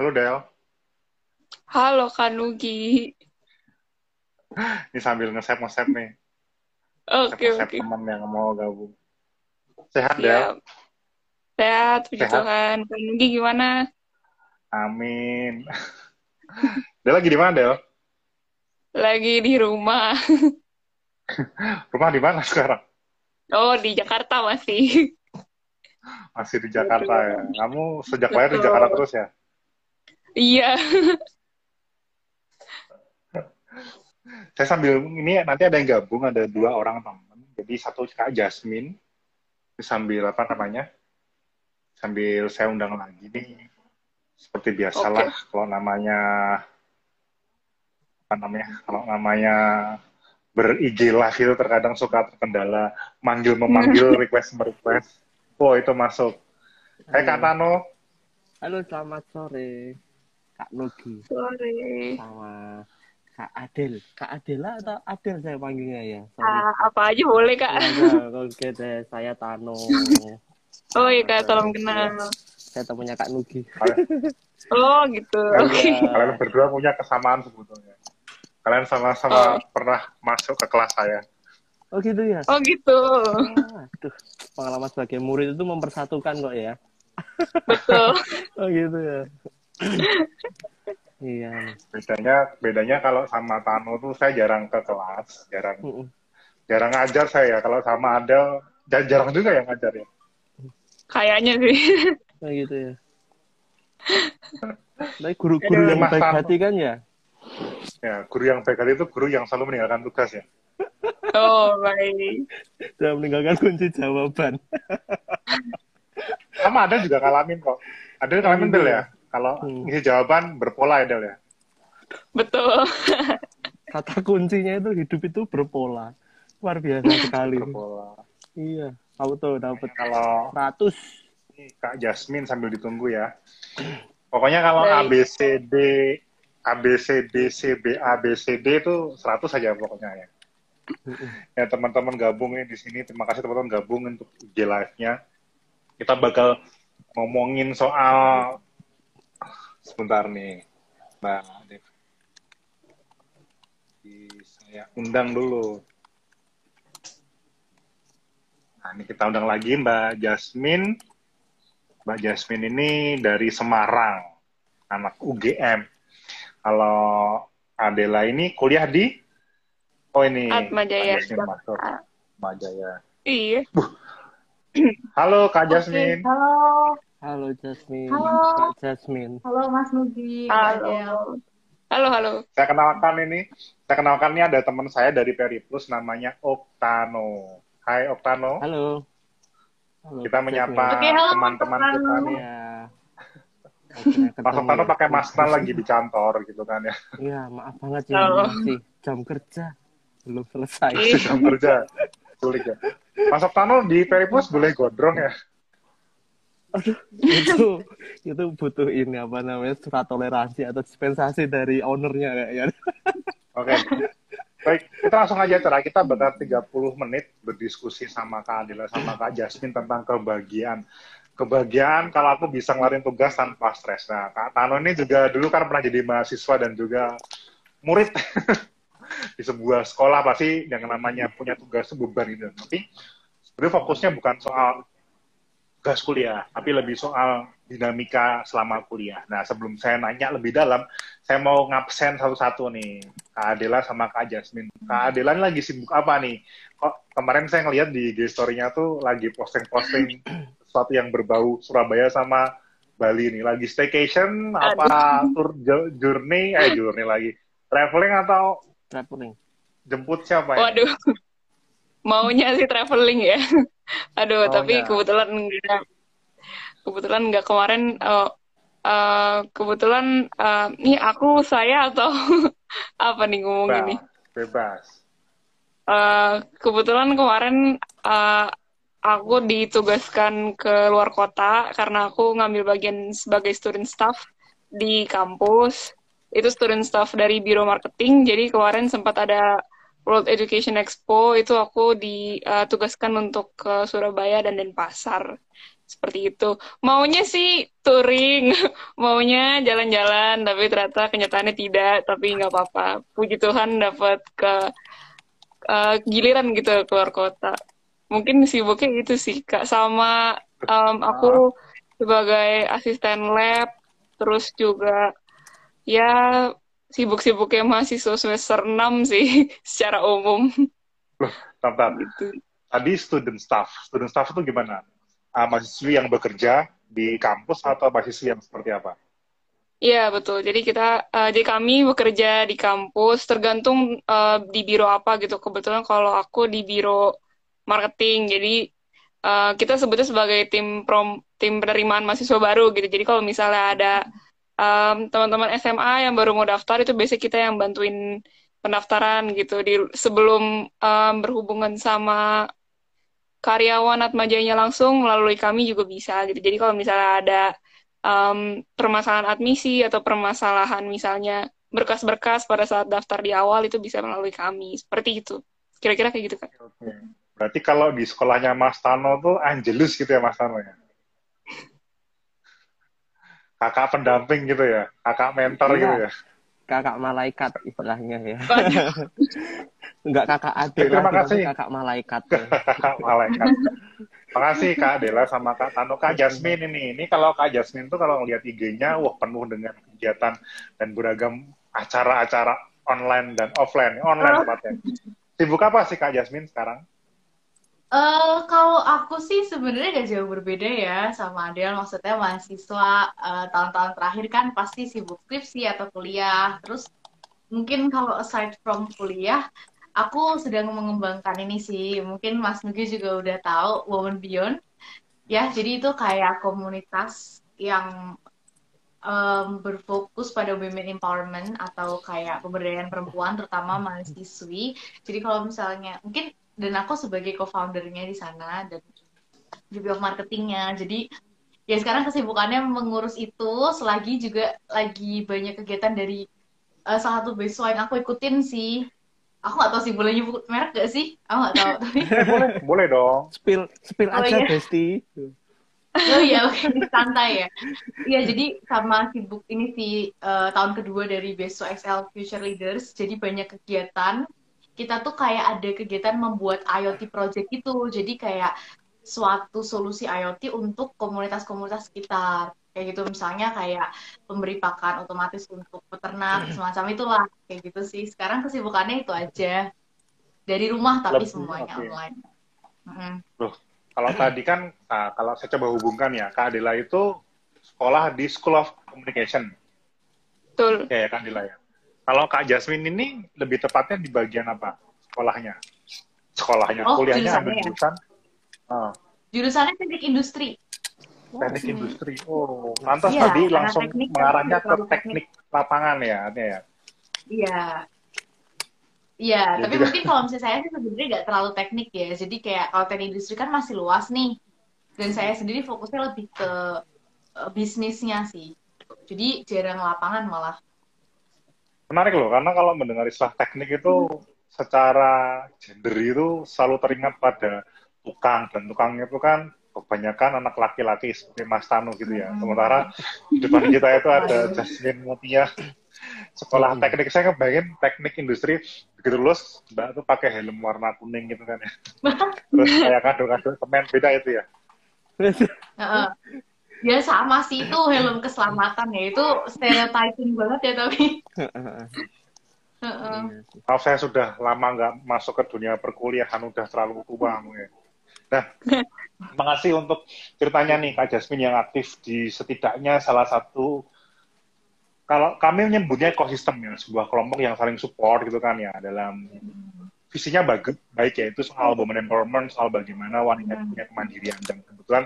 Halo Del. Halo Kanugi. Ini sambil nge-save nge-save nih. Oke Nge-save oke. teman yang mau gabung. Sehat Del? Siap. Sehat, puji Sehat? Tuhan. Kanugi gimana? Amin. Del lagi di mana Del? Lagi di rumah. Rumah di mana sekarang? Oh, di Jakarta masih. Masih di Jakarta ya. Kamu sejak lahir di. Jakarta terus ya? Iya. Saya sambil ini nanti ada yang gabung, ada dua orang teman. Jadi satu Kak Jasmine. Sambil apa namanya? Sambil saya undang lagi nih. Seperti biasalah kalau namanya apa namanya? Kalau namanya ber-IG live itu terkadang suka terkendala manggil memanggil request merequest. Oh itu masuk. Hai Kak Tano, Halo, selamat sore. Kak Nugi Sorry. sama Kak Adel. Kak Adela atau Adel saya panggilnya ya? Sorry. Ah, apa aja boleh, Kak. Ya, udah, Oke deh, saya Tano. Oh iya, Kak, salam kenal. Saya temannya Kak Nugi. Oh, gitu. Oke. kalian berdua punya kesamaan sebetulnya. Kalian sama-sama Oh. pernah masuk ke kelas saya. Oh gitu ya? Oh, gitu. Ah, Aduh, pengalaman sebagai murid itu mempersatukan kok ya. Betul. Oh gitu ya. Iya. Bedanya bedanya kalau sama Tano tuh saya jarang ke kelas, jarang Mm-mm. jarang ngajar saya. Kalau sama Adel jar- jarang juga yang ngajar ya. Kayaknya sih. Oh gitu ya. Tapi guru-guru Aduh. yang baik Tano. hati kan ya? Ya, guru yang baik hati itu guru yang selalu meninggalkan tugas ya. Oh, baik. Sudah meninggalkan kunci jawaban. Sama Adel juga ngalamin kok. Adel ngalamin Del ya. Kalau Hmm. ngisi jawaban berpola ya Del ya. Betul. Kata kuncinya itu hidup itu berpola. Luar biasa sekali. Berpola. Iya, auto dapat Kalau 100. ini Kak Jasmine sambil ditunggu ya. Pokoknya kalau. ABCD ABCD CB ABCD itu 100 saja pokoknya ya. Ya teman-teman gabung nih di sini. Terima kasih teman-teman gabung untuk IG live-nya. Kita bakal ngomongin soal sebentar nih, Mbak Dev. Di- Saya undang dulu. Nah, ini kita undang lagi Mbak Jasmine. Mbak Jasmine ini dari Semarang, anak UGM. Kalau Adela ini kuliah di Oh ini Atma Jaya. Kak Jasmine masuk. Atma Jaya. Iya. Halo Kak Jasmine. Halo, Halo Jasmine. Halo. Kak Jasmine. halo Mas Nugi. Halo. Halo, halo. Saya kenalkan ini, saya kenalkan ini ada teman saya dari Periplus namanya Oktano. Hai Oktano. Halo. Halo, Kita menyapa teman-teman kita nih. Akhirnya Mas. Oktano pakai masker lagi di kantor gitu kan ya. Iya, maaf banget ya masih jam kerja belum selesai. Jam kerja. Sulit ya. Mas Oktano di Periplus boleh gondrong ya? Itu itu butuh ini apa namanya surat toleransi atau dispensasi dari ownernya kayaknya. Oke. Baik, kita langsung aja acara. Kita bakal 30 menit berdiskusi sama Kak Adila sama Kak Jasmine tentang kebahagiaan. Kebahagiaan kalau aku bisa ngelarin tugas tanpa stres. Nah, Kak Tano ini juga dulu kan pernah jadi mahasiswa dan juga murid di sebuah sekolah pasti yang namanya punya tugas itu beban gitu. Tapi sebenarnya fokusnya bukan soal tugas kuliah, tapi lebih soal dinamika selama kuliah. Nah, sebelum saya nanya lebih dalam, saya mau ngabsen satu-satu nih. Kak Adela sama Kak Jasmine. Kak Adela ini lagi sibuk apa nih? Kok kemarin saya ngeliat di IG story-nya tuh lagi posting-posting sesuatu yang berbau Surabaya sama Bali nih. Lagi staycation, apa tour jo- journey, eh journey lagi. Traveling atau Traveling. jemput siapa ya? Waduh. Maunya sih traveling ya. Aduh, Oh, tapi enggak. kebetulan enggak. Kebetulan enggak kemarin eh, eh, kebetulan eh, nih aku saya atau apa nih ngomong Bebas. ini. Bebas. Eh, kebetulan kemarin eh, aku ditugaskan ke luar kota karena aku ngambil bagian sebagai student staff di kampus. Itu student staff dari Biro Marketing. Jadi kemarin sempat ada World Education Expo itu aku ditugaskan untuk ke Surabaya dan Denpasar. seperti itu. Maunya sih touring, maunya jalan-jalan, tapi ternyata kenyataannya tidak. Tapi nggak apa-apa. Puji Tuhan dapat ke uh, giliran gitu keluar kota. Mungkin sibuknya itu sih kak. Sama um, aku sebagai asisten lab, terus juga ya sibuk-sibuknya mahasiswa semester 6 sih secara umum. Loh, tantan. Gitu. Tadi student staff. Student staff itu gimana? Uh, mahasiswi yang bekerja di kampus atau mahasiswi yang seperti apa? Iya betul. Jadi kita, uh, jadi kami bekerja di kampus, tergantung uh, di biro apa gitu. Kebetulan kalau aku di biro marketing, jadi uh, kita sebutnya sebagai tim prom, tim penerimaan mahasiswa baru gitu. Jadi kalau misalnya ada um, teman-teman SMA yang baru mau daftar itu biasanya kita yang bantuin pendaftaran gitu di sebelum um, berhubungan sama karyawan atmajanya langsung melalui kami juga bisa gitu. Jadi kalau misalnya ada um, permasalahan admisi atau permasalahan misalnya berkas-berkas pada saat daftar di awal itu bisa melalui kami. Seperti itu. Kira-kira kayak gitu kan. Oke. Berarti kalau di sekolahnya Mas Tano tuh Angelus gitu ya Mas Tano ya? Kakak pendamping gitu ya, kakak mentor iya. gitu ya. Kakak malaikat istilahnya ya. Enggak kakak adik Terima kasih. kakak malaikat. kakak malaikat. Makasih Kak Dela sama Kak Tano. Kak Jasmine ini, ini kalau Kak Jasmine tuh kalau ngeliat IG-nya, wah penuh dengan kegiatan dan beragam acara-acara online dan offline. Online tempatnya. Sibuk apa sih Kak Jasmine sekarang? Uh, kalau aku sih sebenarnya gak jauh berbeda ya sama Adel. Maksudnya mahasiswa uh, tahun-tahun terakhir kan pasti sibuk skripsi atau kuliah. Terus mungkin kalau aside from kuliah, aku sedang mengembangkan ini sih. Mungkin Mas Nugi juga udah tahu Women Beyond. Ya, jadi itu kayak komunitas yang um, berfokus pada women empowerment atau kayak pemberdayaan perempuan, terutama mahasiswi. Jadi kalau misalnya mungkin dan aku sebagai co-foundernya di sana dan juga marketingnya. Jadi ya sekarang kesibukannya mengurus itu selagi juga lagi banyak kegiatan dari uh, salah satu beasiswa yang aku ikutin sih. Aku nggak tahu sih boleh nyebut merek gak sih? Aku nggak tahu tapi boleh boleh dong. Spill spill oh, aja iya. Besti. Oh iya oke okay. santai ya. Iya jadi sama sibuk ini sih uh, tahun kedua dari beasiswa XL Future Leaders jadi banyak kegiatan kita tuh kayak ada kegiatan membuat IoT project itu. Jadi kayak suatu solusi IoT untuk komunitas-komunitas sekitar. Kayak gitu misalnya kayak pemberi pakan otomatis untuk peternak, hmm. semacam itulah. Kayak gitu sih. Sekarang kesibukannya itu aja. Dari rumah tapi Lebih, semuanya okay. online. Mm. Loh, kalau tadi kan, nah, kalau saya coba hubungkan ya, Kak Adela itu sekolah di School of Communication. Betul. Ya, ya Kak Adela ya. Kalau Kak Jasmine ini lebih tepatnya di bagian apa sekolahnya? Sekolahnya, oh, kuliahnya ambil ya? jurusan? Oh. Jurusannya teknik industri. Teknik oh, industri. Oh, lantas ya, tadi langsung mengarahnya ke teknik, teknik lapangan ya, ya? Iya. Iya, tapi juga. mungkin kalau misalnya saya sih sebenarnya nggak terlalu teknik ya. Jadi kayak kalau teknik industri kan masih luas nih. Dan saya sendiri fokusnya lebih ke uh, bisnisnya sih. Jadi jarang lapangan malah menarik loh karena kalau mendengar istilah teknik itu secara gender itu selalu teringat pada tukang. Dan tukang itu kan kebanyakan anak laki-laki seperti Mas Tanu gitu ya. Sementara di depan kita itu ada Jasmine Mutia sekolah teknik. Saya kebayangin teknik industri begitu lulus mbak tuh pakai helm warna kuning gitu kan ya. Terus kayak kado-kado semen beda itu ya ya sama sih itu helm keselamatan ya. Itu stereotyping banget ya tapi. Kalau saya sudah lama nggak masuk ke dunia perkuliahan, udah terlalu tua mungkin. Nah, makasih untuk ceritanya nih Kak Jasmine yang aktif di setidaknya salah satu kalau kami menyebutnya ekosistem ya, sebuah kelompok yang saling support gitu kan ya dalam visinya baik, baik ya itu soal women empowerment, soal bagaimana wanita punya kemandirian. Dan kebetulan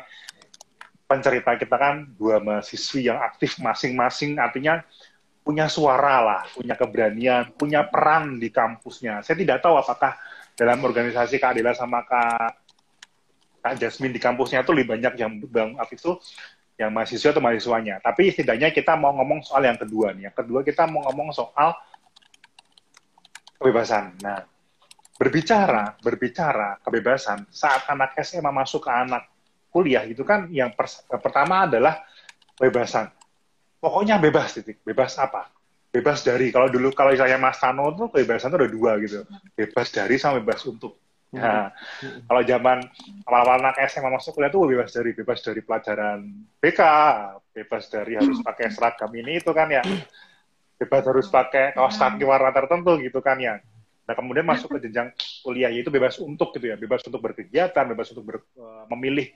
pencerita kita kan dua mahasiswi yang aktif masing-masing artinya punya suara lah, punya keberanian, punya peran di kampusnya. Saya tidak tahu apakah dalam organisasi Kak Adela sama Kak, Kak Jasmine di kampusnya itu lebih banyak yang bang aktif itu yang mahasiswa atau mahasiswanya. Tapi setidaknya kita mau ngomong soal yang kedua nih. Yang kedua kita mau ngomong soal kebebasan. Nah, berbicara, berbicara kebebasan saat anak SMA masuk ke anak kuliah itu kan yang pers- pertama adalah kebebasan. Pokoknya bebas titik. Bebas apa? Bebas dari. Kalau dulu kalau saya Mas Tano tuh kebebasan tuh ada dua gitu. Bebas dari sama bebas untuk. Nah, kalau zaman awal-awal anak SMA masuk kuliah tuh bebas dari bebas dari pelajaran BK, bebas dari harus pakai seragam ini itu kan ya. Bebas harus pakai kaos kaki warna tertentu gitu kan ya. Nah, kemudian masuk ke jenjang kuliah yaitu bebas untuk gitu ya, bebas untuk berkegiatan, bebas untuk ber- eh, memilih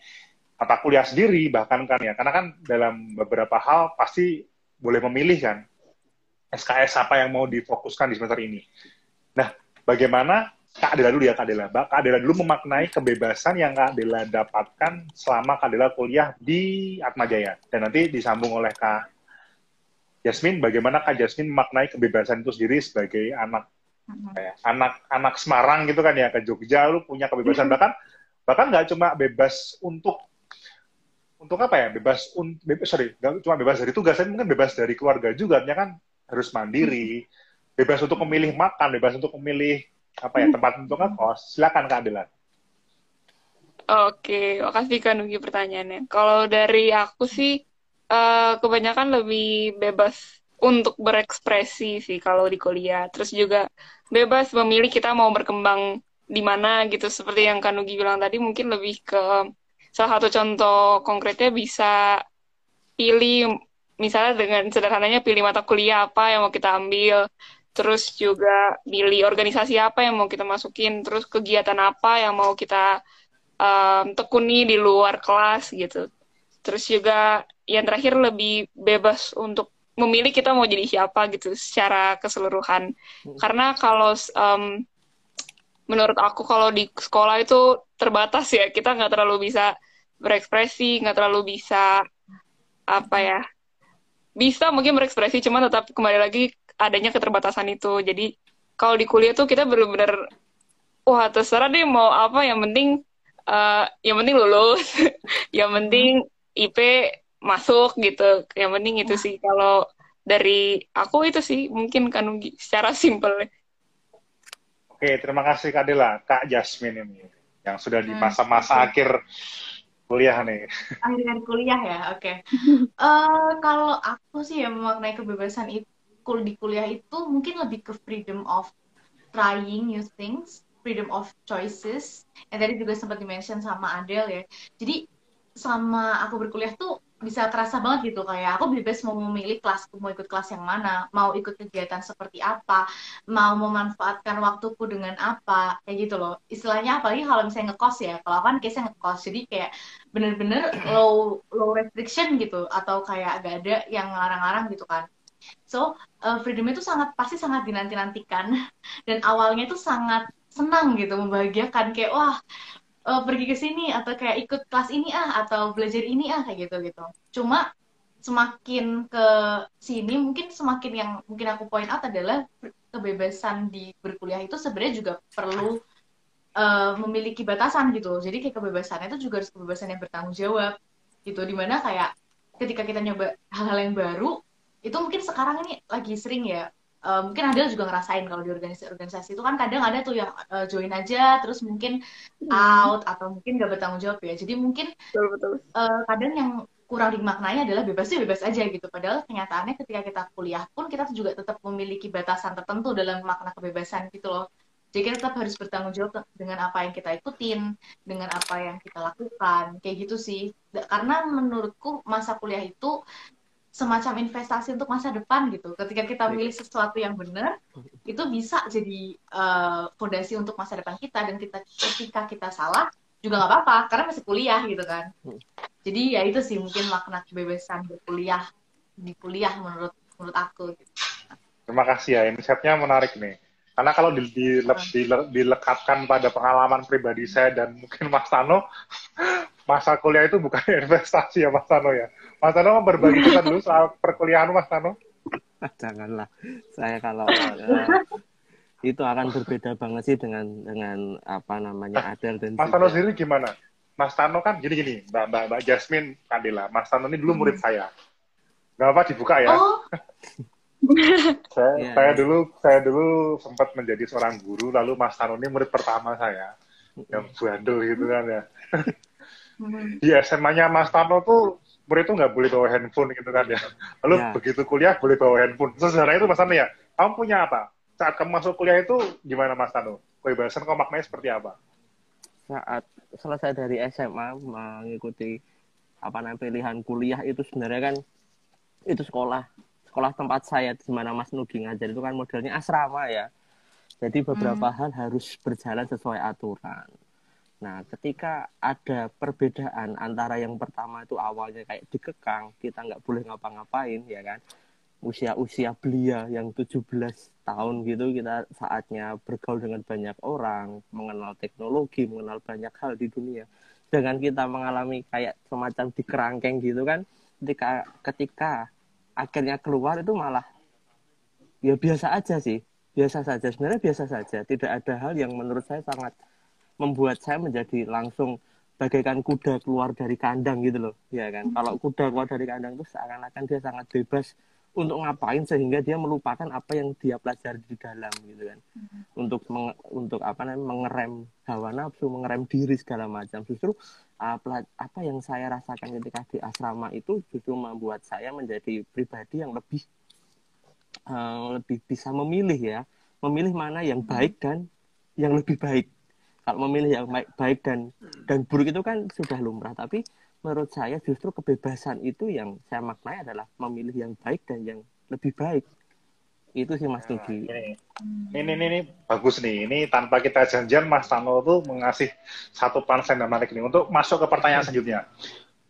mata kuliah sendiri bahkan kan ya. Karena kan dalam beberapa hal pasti boleh memilih kan SKS apa yang mau difokuskan di semester ini. Nah, bagaimana Kak Adela dulu ya Kak Adela. Kak Adela dulu memaknai kebebasan yang Kak Adela dapatkan selama Kak Adela kuliah di Atmajaya. Dan nanti disambung oleh Kak Jasmine, bagaimana Kak Jasmine memaknai kebebasan itu sendiri sebagai anak kayak anak anak Semarang gitu kan ya ke Jogja lu punya kebebasan bahkan bahkan nggak cuma bebas untuk untuk apa ya bebas un, bebas sorry nggak cuma bebas dari tugas tapi mungkin bebas dari keluarga juga artinya kan harus mandiri bebas untuk memilih makan bebas untuk memilih apa ya tempat untuk ngekos silakan Kak Adela Oke, makasih Kak Nugi pertanyaannya. Kalau dari aku sih, eh, kebanyakan lebih bebas untuk berekspresi sih kalau di kuliah. Terus juga bebas memilih kita mau berkembang di mana gitu. Seperti yang Kak Nugi bilang tadi, mungkin lebih ke salah satu contoh konkretnya bisa pilih, misalnya dengan sederhananya pilih mata kuliah apa yang mau kita ambil. Terus juga pilih organisasi apa yang mau kita masukin. Terus kegiatan apa yang mau kita um, tekuni di luar kelas gitu. Terus juga yang terakhir lebih bebas untuk memilih kita mau jadi siapa gitu secara keseluruhan. Karena kalau um, menurut aku kalau di sekolah itu terbatas ya kita nggak terlalu bisa berekspresi, nggak terlalu bisa apa ya bisa mungkin berekspresi cuma tetap kembali lagi adanya keterbatasan itu. Jadi kalau di kuliah tuh kita benar-benar wah terserah deh mau apa yang penting uh, yang penting lulus, yang penting IP masuk gitu. Yang penting itu sih kalau dari aku itu sih mungkin kan secara simpel. Oke, terima kasih Kak Adela, Kak Jasmine ini yang sudah di masa-masa akhir kuliah nih. akhir kuliah ya oke. Eh, kalau aku sih yang memaknai kebebasan itu kul- di kuliah itu mungkin lebih ke freedom of trying new things freedom of choices. Yang tadi juga sempat dimention sama Adele ya. Jadi selama aku berkuliah tuh bisa terasa banget gitu kayak aku bebas mau memilih kelasku mau ikut kelas yang mana mau ikut kegiatan seperti apa mau memanfaatkan waktuku dengan apa kayak gitu loh. Istilahnya apalagi kalau misalnya ngekos ya kalau kan case ngekos jadi kayak bener-bener low low restriction gitu atau kayak gak ada yang larang-larang gitu kan. So uh, freedom itu sangat pasti sangat dinanti-nantikan. Dan awalnya itu sangat senang gitu membahagiakan kayak wah uh, pergi ke sini atau kayak ikut kelas ini ah atau belajar ini ah kayak gitu gitu. Cuma semakin ke sini mungkin semakin yang mungkin aku point out adalah kebebasan di berkuliah itu sebenarnya juga perlu uh, memiliki batasan gitu jadi kayak kebebasannya itu juga harus kebebasan yang bertanggung jawab gitu. Di mana kayak ketika kita nyoba hal-hal yang baru itu mungkin sekarang ini lagi sering ya uh, mungkin Adel juga ngerasain kalau di organisasi-organisasi itu kan kadang ada tuh yang uh, join aja terus mungkin out atau mungkin gak bertanggung jawab ya. Jadi mungkin Betul betul. uh, kadang yang kurang dimaknai adalah bebas sih bebas aja gitu. Padahal kenyataannya ketika kita kuliah pun kita juga tetap memiliki batasan tertentu dalam makna kebebasan gitu loh. Jadi kita tetap harus bertanggung jawab dengan apa yang kita ikutin dengan apa yang kita lakukan kayak gitu sih. Karena menurutku masa kuliah itu semacam investasi untuk masa depan gitu. Ketika kita milih sesuatu yang benar, itu bisa jadi uh, fondasi untuk masa depan kita dan kita ketika kita salah juga nggak apa-apa karena masih kuliah gitu kan. Jadi ya itu sih mungkin makna kebebasan berkuliah di kuliah menurut menurut aku. Gitu. Terima kasih ya, insight-nya menarik nih. Karena kalau di, di, di, dilekatkan pada pengalaman pribadi saya dan mungkin Mas Tano, masa kuliah itu bukan investasi ya Mas Tano ya. Mas Tano mau berbagi kita dulu soal perkuliahan Mas Tano. Janganlah, saya kalau uh, itu akan berbeda banget sih dengan dengan apa namanya Adel dan Mas Tano sendiri gimana? Mas Tano kan gini gini, Mbak Mbak, Mbak Jasmine Kadila. Mas Tano ini dulu murid saya. Gak apa dibuka ya. Oh. saya, Yeah, saya yeah. dulu saya dulu sempat menjadi seorang guru, lalu Mas Tano ini murid pertama saya yang bandel gitu kan ya. Hmm. di SMA-nya Mas Tano tuh murid tuh nggak boleh bawa handphone gitu kan ya. Lalu Ya. begitu kuliah boleh bawa handphone. Sebenarnya itu Mas Tano ya. Kamu punya apa? Saat kamu masuk kuliah itu gimana Mas Tano? Kebebasan kamu maknanya seperti apa? saat selesai dari SMA mengikuti apa namanya pilihan kuliah itu sebenarnya kan itu sekolah sekolah tempat saya di mana Mas Nugi ngajar itu kan modelnya asrama ya jadi beberapa hal harus berjalan sesuai aturan nah ketika ada perbedaan antara yang pertama itu awalnya kayak dikekang kita nggak boleh ngapa-ngapain ya kan usia-usia belia yang 17 tahun gitu kita saatnya bergaul dengan banyak orang, mengenal teknologi, mengenal banyak hal di dunia. Dengan kita mengalami kayak semacam dikerangkeng gitu kan, ketika ketika akhirnya keluar itu malah ya biasa aja sih, biasa saja sebenarnya biasa saja. Tidak ada hal yang menurut saya sangat membuat saya menjadi langsung bagaikan kuda keluar dari kandang gitu loh, ya kan? Kalau kuda keluar dari kandang itu seakan-akan dia sangat bebas untuk ngapain sehingga dia melupakan apa yang dia pelajari di dalam gitu kan. Untuk meng, untuk apa namanya mengerem hawa nafsu mengerem diri segala macam. Justru uh, pela- apa yang saya rasakan ketika di asrama itu justru membuat saya menjadi pribadi yang lebih uh, lebih bisa memilih ya. Memilih mana yang baik dan yang lebih baik kalau memilih yang baik, baik dan dan buruk itu kan sudah lumrah tapi menurut saya justru kebebasan itu yang saya maknai adalah memilih yang baik dan yang lebih baik itu sih Mas Nugi Ini, ini, ini, ini bagus nih. Ini tanpa kita janjian, Mas Tano tuh mengasih satu punchline yang menarik nih untuk masuk ke pertanyaan selanjutnya.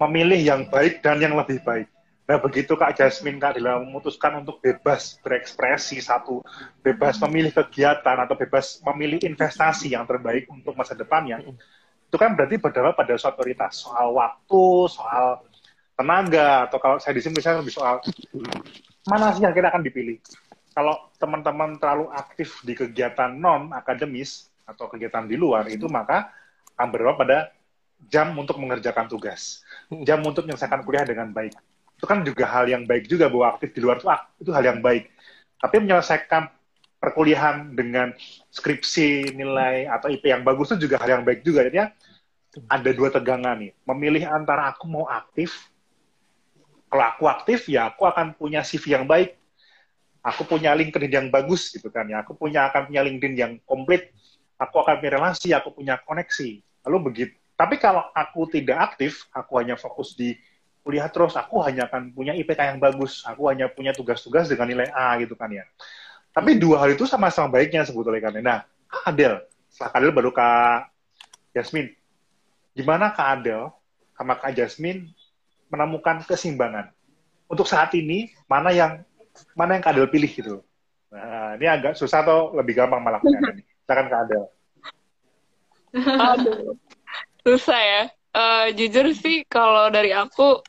Memilih yang baik dan yang lebih baik. Nah begitu Kak Jasmine Kak Dila memutuskan untuk bebas berekspresi satu, bebas memilih kegiatan atau bebas memilih investasi yang terbaik untuk masa depannya, itu kan berarti berdampak pada suatu prioritas soal waktu, soal tenaga, atau kalau saya di sini misalnya lebih soal mana sih yang kita akan dipilih. Kalau teman-teman terlalu aktif di kegiatan non akademis atau kegiatan di luar itu maka akan berdampak pada jam untuk mengerjakan tugas, jam untuk menyelesaikan kuliah dengan baik. Itu kan juga hal yang baik juga bahwa aktif di luar itu itu hal yang baik. Tapi menyelesaikan perkuliahan dengan skripsi nilai atau IP yang bagus itu juga hal yang baik juga. Jadinya ada dua tegangan nih. Memilih antara aku mau aktif, kalau aku aktif ya aku akan punya CV yang baik, aku punya LinkedIn yang bagus gitu kan ya, aku punya akan punya LinkedIn yang komplit, aku akan punya relasi, aku punya koneksi. Lalu begitu. Tapi kalau aku tidak aktif, aku hanya fokus di kuliah terus, aku hanya akan punya IPK yang bagus, aku hanya punya tugas-tugas dengan nilai A gitu kan ya. Tapi dua hal itu sama-sama baiknya sebetulnya kan. ya. Nah, Kak Adel, setelah Kak Adel baru Kak Jasmine. Gimana Kak Adel sama Kak Jasmine menemukan keseimbangan? Untuk saat ini, mana yang mana yang Kak Adel pilih gitu? Nah, ini agak susah atau lebih gampang malah ini. Silakan Kak Adel. Aduh, susah ya. Eh, jujur sih kalau dari aku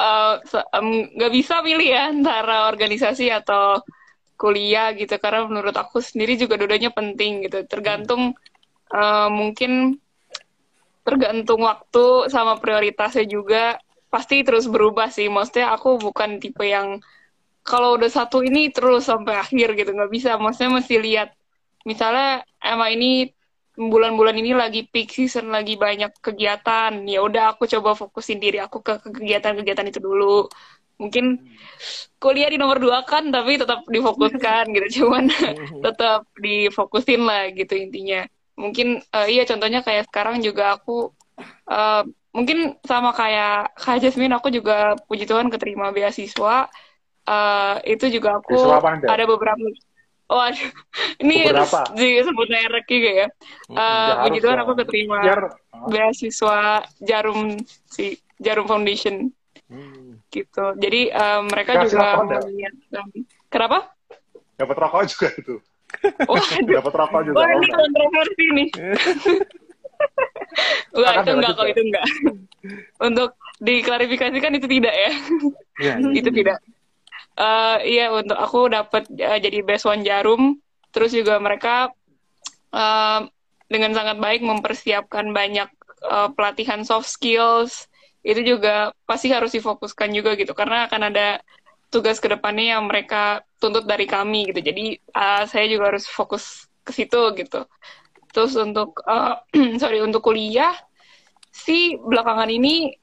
eh, se- em, nggak bisa pilih ya antara organisasi atau kuliah gitu karena menurut aku sendiri juga dua-duanya penting gitu. Tergantung eh, mungkin tergantung waktu sama prioritasnya juga pasti terus berubah sih. Maksudnya aku bukan tipe yang kalau udah satu ini terus sampai akhir gitu nggak bisa. Maksudnya mesti lihat misalnya emang ini bulan-bulan ini lagi peak season lagi banyak kegiatan. Ya udah aku coba fokusin diri aku ke ke kegiatan-kegiatan itu dulu. Mungkin kuliah di nomor dua kan tapi tetap difokuskan gitu. Cuman tetap difokusin lah gitu intinya. Mungkin eh, iya contohnya kayak sekarang juga aku eh, mungkin sama kayak Kak Jasmine aku juga puji Tuhan keterima beasiswa. Eh, itu juga aku ada beberapa Oh, aduh. Ini harus Beberapa? disebut merek juga ya. Eh, Ya, puji Tuhan aku keterima Biar beasiswa Jarum si Jarum Foundation Hmm. gitu. Jadi eh, mereka Dikasih juga Del? mengingatkan. Kenapa? dapat rokok juga itu. Waduh, Dapat rokok juga. wah Oh, ini kontroversi nih. Silakan, itu enggak kalau itu enggak. Untuk diklarifikasikan itu tidak. Ya, ya. itu tidak. Eh iya untuk aku dapat eh, jadi best one jarum. Terus juga mereka eh, dengan sangat baik mempersiapkan banyak eh, pelatihan soft skills. Itu juga pasti harus difokuskan juga gitu karena akan ada tugas ke depannya yang mereka tuntut dari kami gitu. Jadi eh, saya juga harus fokus ke situ gitu. Terus untuk eh, sorry untuk kuliah sih belakangan ini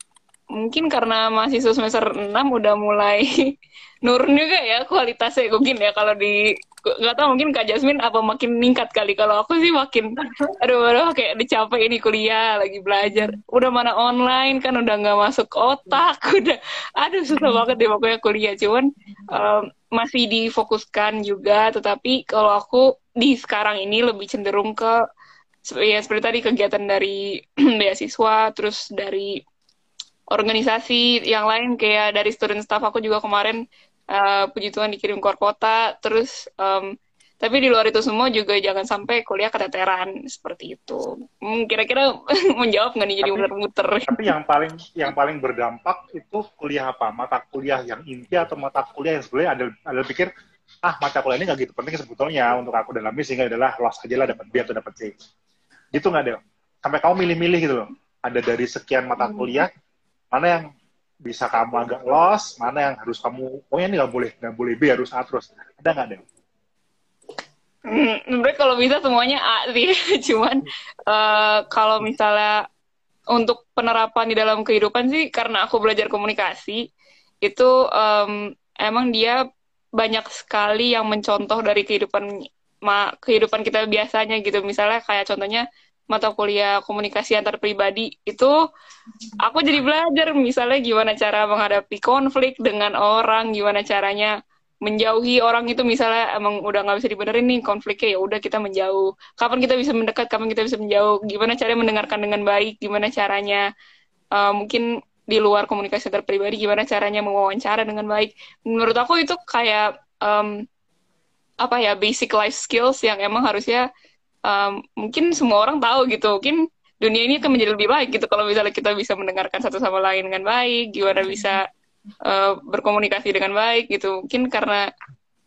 mungkin karena mahasiswa semester 6 udah mulai nurun juga ya kualitasnya mungkin ya kalau di nggak tahu mungkin Kak Jasmine apa makin meningkat kali. Kalau aku sih makin aduh aduh kayak dicapai ini kuliah lagi belajar. Udah mana online kan udah nggak masuk otak udah aduh susah banget deh pokoknya kuliah. Cuman um, masih difokuskan juga tetapi kalau aku di sekarang ini lebih cenderung ke ya seperti tadi kegiatan dari beasiswa terus dari organisasi yang lain kayak dari student staff aku juga kemarin uh, puji Tuhan dikirim keluar kota terus um, tapi di luar itu semua juga jangan sampai kuliah keteteran seperti itu. Hmm, kira-kira menjawab nggak nih jadi muter-muter? Tapi yang paling yang paling berdampak itu kuliah apa? Mata kuliah yang inti atau mata kuliah yang sebenarnya ada ada pikir ah mata kuliah ini nggak gitu penting sebetulnya untuk aku dalam sehingga adalah loss aja lah dapat B atau dapat C. Gitu nggak deh? Sampai kamu milih-milih gitu loh. Ada dari sekian mata kuliah mana yang bisa kamu agak loss, mana yang harus kamu, oh ini nggak boleh, nggak boleh B, harus A terus. Ada nggak deh? Hmm, kalau bisa semuanya A sih, cuman uh, kalau misalnya untuk penerapan di dalam kehidupan sih, karena aku belajar komunikasi, itu um, emang dia banyak sekali yang mencontoh dari kehidupan kehidupan kita biasanya gitu. Misalnya kayak contohnya mata kuliah komunikasi antar pribadi itu aku jadi belajar misalnya gimana cara menghadapi konflik dengan orang gimana caranya menjauhi orang itu misalnya emang udah nggak bisa dibenerin nih konfliknya ya udah kita menjauh. Kapan kita bisa mendekat kapan kita bisa menjauh? Gimana caranya mendengarkan dengan baik? Gimana caranya uh, mungkin di luar komunikasi antar pribadi gimana caranya mewawancara dengan baik? Menurut aku itu kayak um, apa ya basic life skills yang emang harusnya um, mungkin semua orang tahu gitu mungkin dunia ini akan menjadi lebih baik gitu kalau misalnya kita bisa mendengarkan satu sama lain dengan baik gimana bisa uh, berkomunikasi dengan baik gitu. Mungkin karena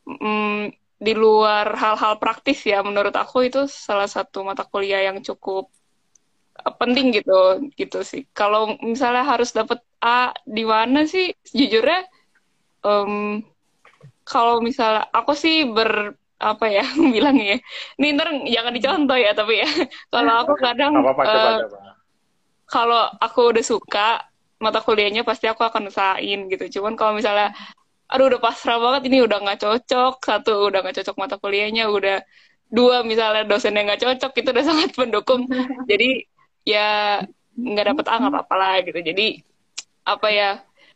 um, di luar hal-hal praktis ya menurut aku itu salah satu mata kuliah yang cukup uh, penting gitu gitu sih. Kalau misalnya harus dapat A di mana sih? Sejujurnya um, kalau misalnya aku sih ber apa ya bilangnya ya. Ini ntar jangan dicontoh ya tapi ya. kalau aku kadang apa -apa, uh, kalau aku udah suka mata kuliahnya pasti aku akan usahain gitu. Cuman kalau misalnya aduh udah pasrah banget ini udah nggak cocok satu udah nggak cocok mata kuliahnya udah dua misalnya dosennya nggak cocok itu udah sangat mendukung jadi ya nggak dapet A nggak apa-apa lah gitu jadi apa ya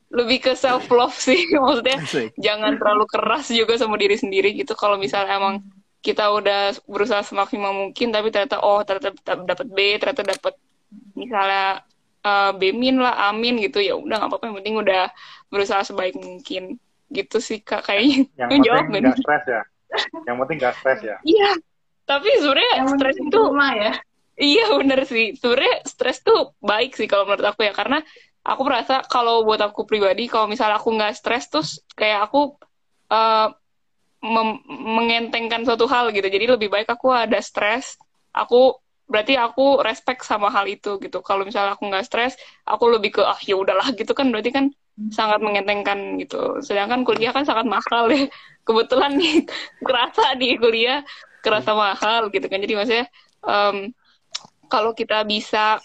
lebih ke self love sih maksudnya Asik. jangan terlalu keras juga sama diri sendiri gitu. Kalau misalnya emang kita udah berusaha semaksimal mungkin tapi ternyata oh ternyata dapat B ternyata dapat misalnya uh, B min lah amin gitu ya udah nggak apa-apa. Yang penting udah berusaha sebaik mungkin. Gitu sih kak kayaknya. Yang penting jawab nggak stres ya. Yang penting nggak stres ya. Iya tapi sebenarnya stres itu ya. Iya bener sih. Sebenarnya stres tuh baik sih kalau menurut aku ya karena aku merasa kalau buat aku pribadi kalau misalnya aku nggak stres terus kayak aku uh, mengentengkan suatu hal gitu. Jadi lebih baik aku ada stres aku berarti aku respect sama hal itu gitu. Kalau misalnya aku nggak stres aku lebih ke ah ya udahlah gitu kan. Berarti kan sangat mengentengkan gitu. Sedangkan kuliah kan sangat mahal ya. Kebetulan nih kerasa di kuliah kerasa mahal gitu kan. Jadi maksudnya um, kalau kita bisa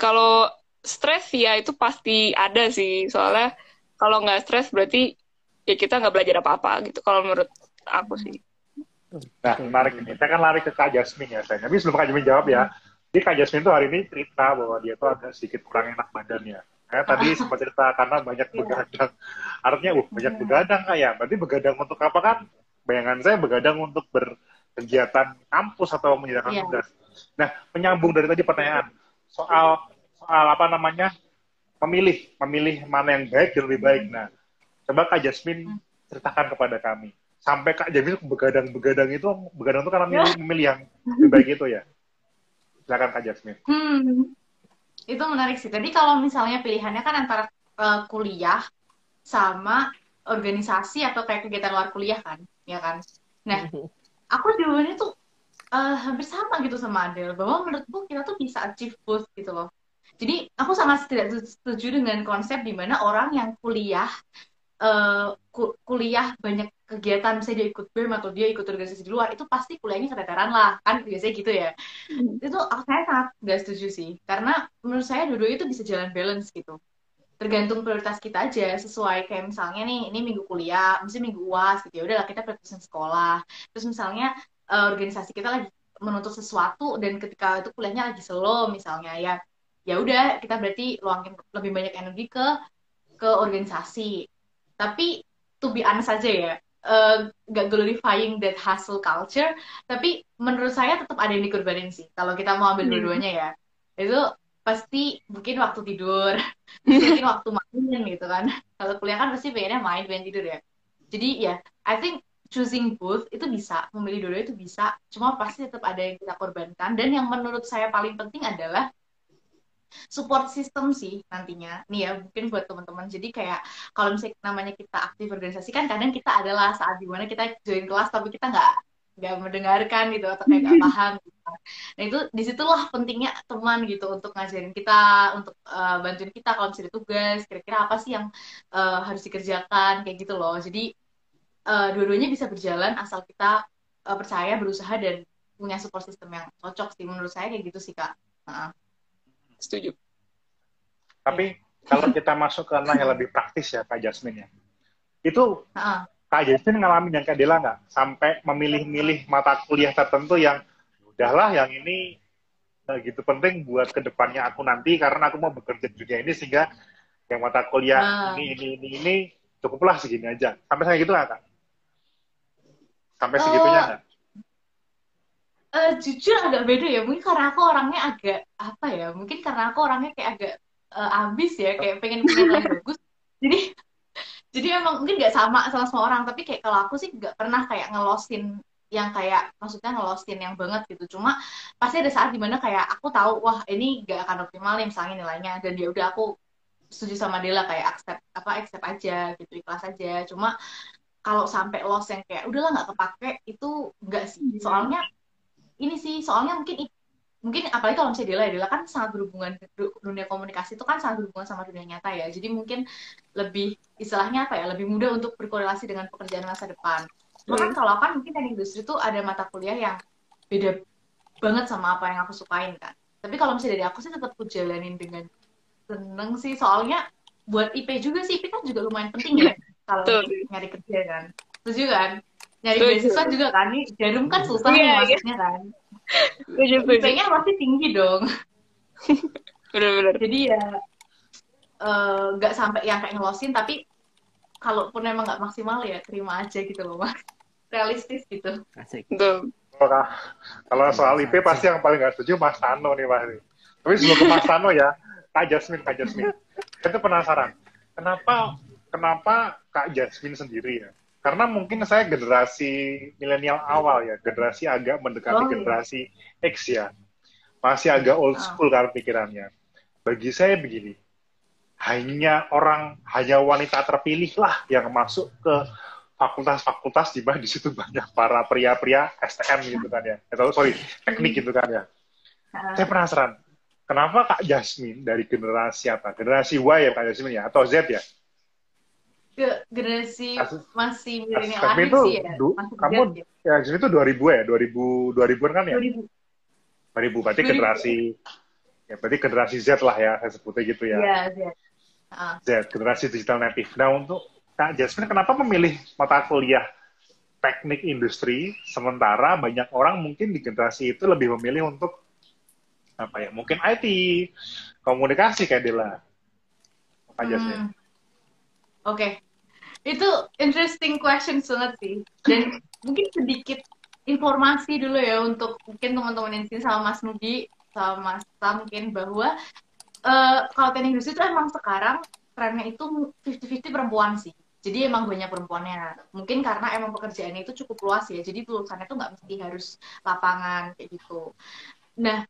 kalau stres ya itu pasti ada sih soalnya kalau nggak stres berarti ya kita nggak belajar apa-apa gitu kalau menurut aku sih. Nah menarik ini. Saya kan lari ke Kak Jasmine ya saya. Tapi sebelum Kak Jasmine jawab ya, jadi Kak Jasmine tuh hari ini cerita bahwa dia tuh agak sedikit kurang enak badannya. Kayak tadi sempat cerita karena banyak iya. begadang. Artinya, uh banyak iya. begadang kak ya. Berarti begadang untuk apa kan? Bayangan saya begadang untuk berkegiatan kampus atau menjalankan yeah. tugas. Nah, menyambung dari tadi pertanyaan soal soal apa namanya memilih memilih mana yang baik dan lebih baik. Nah, coba Kak Jasmine ceritakan kepada kami. Sampai Kak Jasmine begadang-begadang itu, begadang itu karena memilih, memilih yang lebih baik itu ya. Silakan Kak Jasmine. Hmm, itu menarik sih. Tadi kalau misalnya pilihannya kan antara uh, kuliah sama organisasi atau kayak kegiatan luar kuliah kan, ya kan. Nah, aku jawabannya tuh uh, hampir sama gitu sama Adele bahwa menurutku kita tuh bisa achieve both gitu loh jadi aku sangat tidak setuju dengan konsep di mana orang yang kuliah uh, kuliah banyak kegiatan misalnya dia ikut BEM atau dia ikut organisasi di luar itu pasti kuliahnya keteteran lah. Kan biasanya gitu ya. Hmm. itu saya sangat gak setuju sih. Karena menurut saya dua itu bisa jalan balance gitu. Tergantung prioritas kita aja. Sesuai kayak misalnya nih ini minggu kuliah mesti minggu uas gitu. Ya udahlah kita prioritasin sekolah. Terus misalnya eh, organisasi kita lagi menuntut sesuatu dan ketika itu kuliahnya lagi slow misalnya ya ya udah kita berarti luangin lebih banyak energi ke ke organisasi. Tapi to be honest aja ya gak glorifying that hustle culture tapi menurut saya tetap ada yang dikorbanin sih kalau kita mau ambil Hmm. dua-duanya ya. Itu pasti mungkin waktu tidur mungkin waktu main gitu kan. Kalau kuliah kan pasti pengennya main pengen tidur ya. Jadi ya I think choosing both itu bisa memilih dua-duanya itu bisa. Cuma pasti tetap ada yang kita korbankan. Dan yang menurut saya paling penting adalah support system sih nantinya nih ya mungkin buat teman-teman jadi kayak kalau misalnya namanya kita aktif organisasi kan kadang kita adalah saat di mana kita join kelas tapi kita nggak nggak mendengarkan gitu atau kayak nggak paham gitu. Nah itu di situlah pentingnya teman gitu untuk ngajarin kita, untuk uh, bantuin kita kalau misalnya tugas, kira-kira apa sih yang uh, harus dikerjakan kayak gitu loh. Jadi uh, dua-duanya bisa berjalan asal kita uh, percaya, berusaha dan punya support system yang cocok sih menurut saya kayak gitu sih kak. Nah, Setuju. Tapi kalau kita masuk ke ranah yang lebih praktis ya Kak Jasmine ya. Itu nah, Kak Jasmine ngalamin yang Kak Dela nggak? Sampai memilih-milih mata kuliah tertentu yang udahlah yang ini nggak gitu penting buat ke depannya aku nanti karena aku mau bekerja di dunia ini sehingga yang mata kuliah Ah. ini ini ini ini cukuplah segini aja. Sampai saya gitu nggak Kak? Sampai segitunya Eh, nggak? Eh, jujur agak beda ya. Mungkin karena aku orangnya agak apa ya mungkin karena aku orangnya kayak agak eh, ambis ya kayak pengen punya nilai bagus. Jadi jadi emang mungkin nggak sama sama semua orang. Tapi kayak kalau aku sih nggak pernah kayak ngelosin yang kayak maksudnya ngelosin yang banget gitu. Cuma pasti ada saat di mana kayak aku tahu wah ini nggak akan optimal nih misalnya nilainya. Dan ya udah aku setuju sama Dela kayak accept apa accept aja gitu ikhlas aja. Cuma kalau sampai loss yang kayak udahlah nggak kepake itu enggak sih. Soalnya ini sih soalnya mungkin mungkin apalagi kalau misalnya Dela ya Dela kan sangat berhubungan du- dunia komunikasi itu kan sangat berhubungan sama dunia nyata ya. Jadi mungkin lebih istilahnya apa ya lebih mudah untuk berkorelasi dengan pekerjaan masa depan. Cuma kan kalau kan mungkin teknik industri itu ada mata kuliah yang beda banget sama apa yang aku sukain kan. Tapi kalau misalnya dari aku sih tetap aku jalanin dengan seneng sih. Soalnya buat IP juga sih IP kan juga lumayan penting ya kalau nyari kerja kan. Setuju kan nyari beasiswa juga kan nih jarum kan susah Iya, nih iya. masuknya kan. IP-nya pasti tinggi dong Bener-bener. jadi ya eh, nggak sampai yang kayak ngelosin tapi kalaupun emang nggak maksimal ya terima aja gitu loh mas realistis gitu Asik. Kalau kalau soal IP pasti yang paling nggak setuju Mas Tano nih Mas. Tapi sebelum ke Mas Tano ya, Kak Jasmine, Kak Jasmine. Tuh penasaran, kenapa kenapa Kak Jasmine sendiri ya? Karena mungkin saya generasi milenial awal ya, generasi agak mendekati Oh, iya. generasi X ya. Masih agak old Ah. school kan pikirannya. Bagi saya begini, hanya orang, hanya wanita terpilih lah yang masuk ke fakultas-fakultas di mana di situ banyak para pria-pria STM gitu kan ya. Atau sorry, teknik gitu kan ya. Nah, Saya penasaran, kenapa Kak Jasmine dari generasi apa? Generasi Y ya Kak Jasmine ya? Atau Z ya? Ke generasi masih milenial akhir itu, sih ya du- masih kamu ya. ya itu 2000 ya? 2000 2000-an kan ya? 2000 2000 berarti 2000. generasi ya berarti generasi Z lah ya, saya sebutnya gitu ya. Iya, Z. Ah. Z, generasi digital native. Nah, untuk Kak Jasmine, kenapa memilih mata kuliah teknik industri, sementara banyak orang mungkin di generasi itu lebih memilih untuk apa ya, mungkin IT, komunikasi kayak Dela. Kak Jasmine. Oke, itu interesting question banget sih. Dan mungkin sedikit informasi dulu ya untuk mungkin teman-teman yang sini sama Mas Nugi sama Mas Sam mungkin bahwa eh, kalau teknik industri itu emang sekarang trennya itu 50-50 perempuan sih. Jadi emang banyak perempuannya. Mungkin karena emang pekerjaannya itu cukup luas ya. Jadi lulusannya tuh nggak mesti harus lapangan kayak gitu. Nah,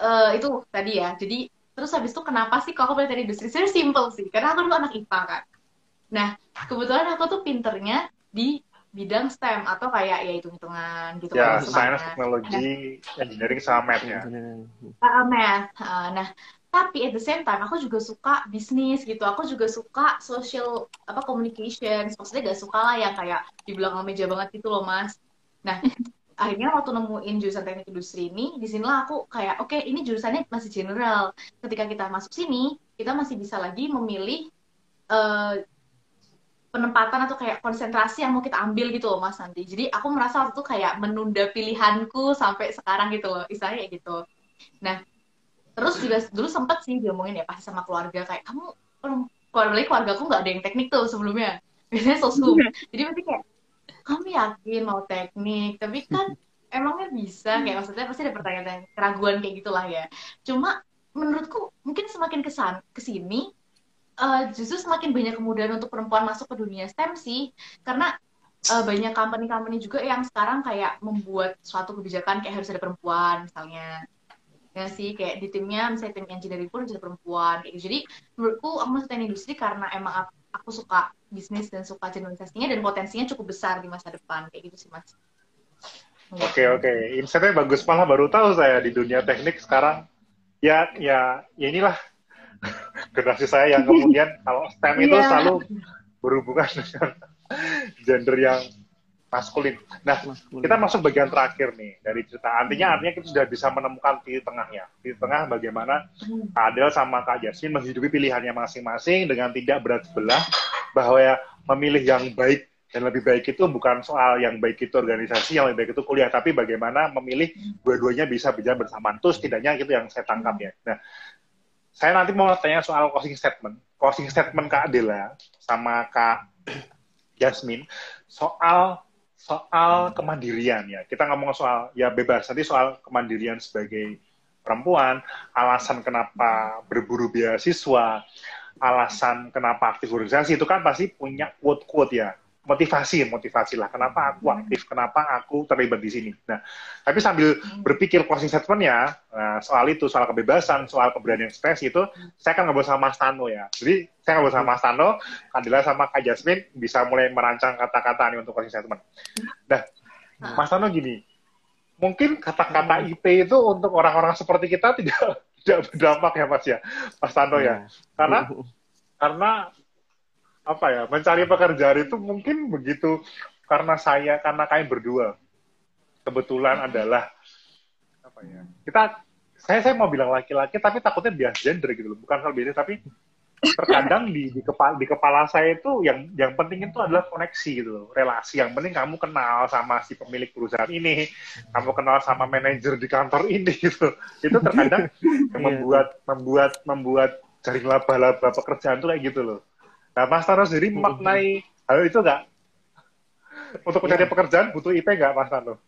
eh, itu tadi ya. Jadi terus habis itu kenapa sih kalau aku pilih teknik industri? Sebenarnya simple sih. Karena aku dulu anak IPA kan. Nah, kebetulan aku tuh pinternya di bidang STEM atau kayak ya hitung-hitungan gitu Ya, kan, science, teknologi, engineering sama math ya. Uh, math. Uh, nah, tapi at the same time aku juga suka bisnis gitu. Aku juga suka social apa communication. Maksudnya gak suka lah yang kayak di belakang meja banget gitu loh mas. Nah akhirnya waktu nemuin jurusan teknik industri ini di sinilah aku kayak oke okay, ini jurusannya masih general. Ketika kita masuk sini kita masih bisa lagi memilih uh, penempatan atau kayak konsentrasi yang mau kita ambil gitu loh mas nanti. Jadi aku merasa waktu itu kayak menunda pilihanku sampai sekarang gitu loh istilahnya kayak gitu. Nah terus juga dulu sempet sih diomongin ya pasti sama keluarga kayak kamu keluarga keluarga aku nggak ada yang teknik tuh sebelumnya. Biasanya sosum jadi pasti kayak kamu yakin mau teknik? Tapi kan emangnya bisa kayak maksudnya pasti ada pertanyaan keraguan kayak gitulah ya. Cuma menurutku mungkin semakin kesan ke sini uh, justru semakin banyak kemudahan untuk perempuan masuk ke dunia STEM sih karena uh, banyak company-company juga yang sekarang kayak membuat suatu kebijakan kayak harus ada perempuan misalnya ya sih kayak di timnya misalnya tim engineering pun jadi perempuan kayak gitu. jadi menurutku aku masuk teknik industri karena emang aku suka bisnis dan suka generalisasinya dan potensinya cukup besar di masa depan kayak gitu sih mas Oke okay, oke, okay. insightnya bagus malah baru tahu saya di dunia teknik sekarang ya ya, ya inilah generasi saya yang kemudian kalau STEM itu yeah. selalu berhubungan dengan gender yang maskulin. Nah, maskulin. kita masuk bagian terakhir nih dari cerita. Artinya artinya kita sudah bisa menemukan titik tengahnya. Titik tengah bagaimana Kak Adel sama Kak Jasmine menghidupi pilihannya masing-masing dengan tidak berat sebelah bahwa ya memilih yang baik dan lebih baik itu bukan soal yang baik itu organisasi, yang lebih baik itu kuliah, tapi bagaimana memilih dua-duanya bisa berjalan bersamaan. Terus setidaknya itu yang saya tangkap ya. Nah, saya nanti mau tanya soal closing statement. Closing statement Kak Adela sama Kak Jasmine soal soal kemandirian ya. Kita ngomong soal ya bebas nanti soal kemandirian sebagai perempuan, alasan kenapa berburu beasiswa, alasan kenapa aktif organisasi itu kan pasti punya quote-quote ya motivasi motivasi lah. Kenapa aku hmm. aktif? Kenapa aku terlibat di sini? Nah tapi sambil hmm. berpikir closing statementnya nah, soal itu soal kebebasan soal keberanian ekspresi itu saya akan ngobrol sama Mas Tano ya. Jadi saya ngobrol sama Mas Tano Kandila sama Kak Jasmine bisa mulai merancang kata-kata nih untuk closing statement. Nah hmm. Mas Tano gini mungkin kata-kata IP itu untuk orang-orang seperti kita tidak tidak berdampak ya Mas ya Mas Tano ya. Karena karena apa ya mencari pekerjaan itu mungkin begitu karena saya karena kalian berdua. Kebetulan adalah apa ya kita saya saya mau bilang laki-laki tapi takutnya bias gender gitu loh. Bukan hal biasa tapi terkadang di di kepala di kepala saya itu yang yang penting itu adalah koneksi gitu loh relasi. Yang penting kamu kenal sama si pemilik perusahaan ini kamu kenal sama manajer di kantor ini gitu itu terkadang yang membuat membuat membuat jaring laba-laba pekerjaan tuh kayak gitu loh Nah, Mas Tano sendiri memaknai hal itu nggak? Untuk mencari ya. pekerjaan butuh IP nggak, Mas Tano?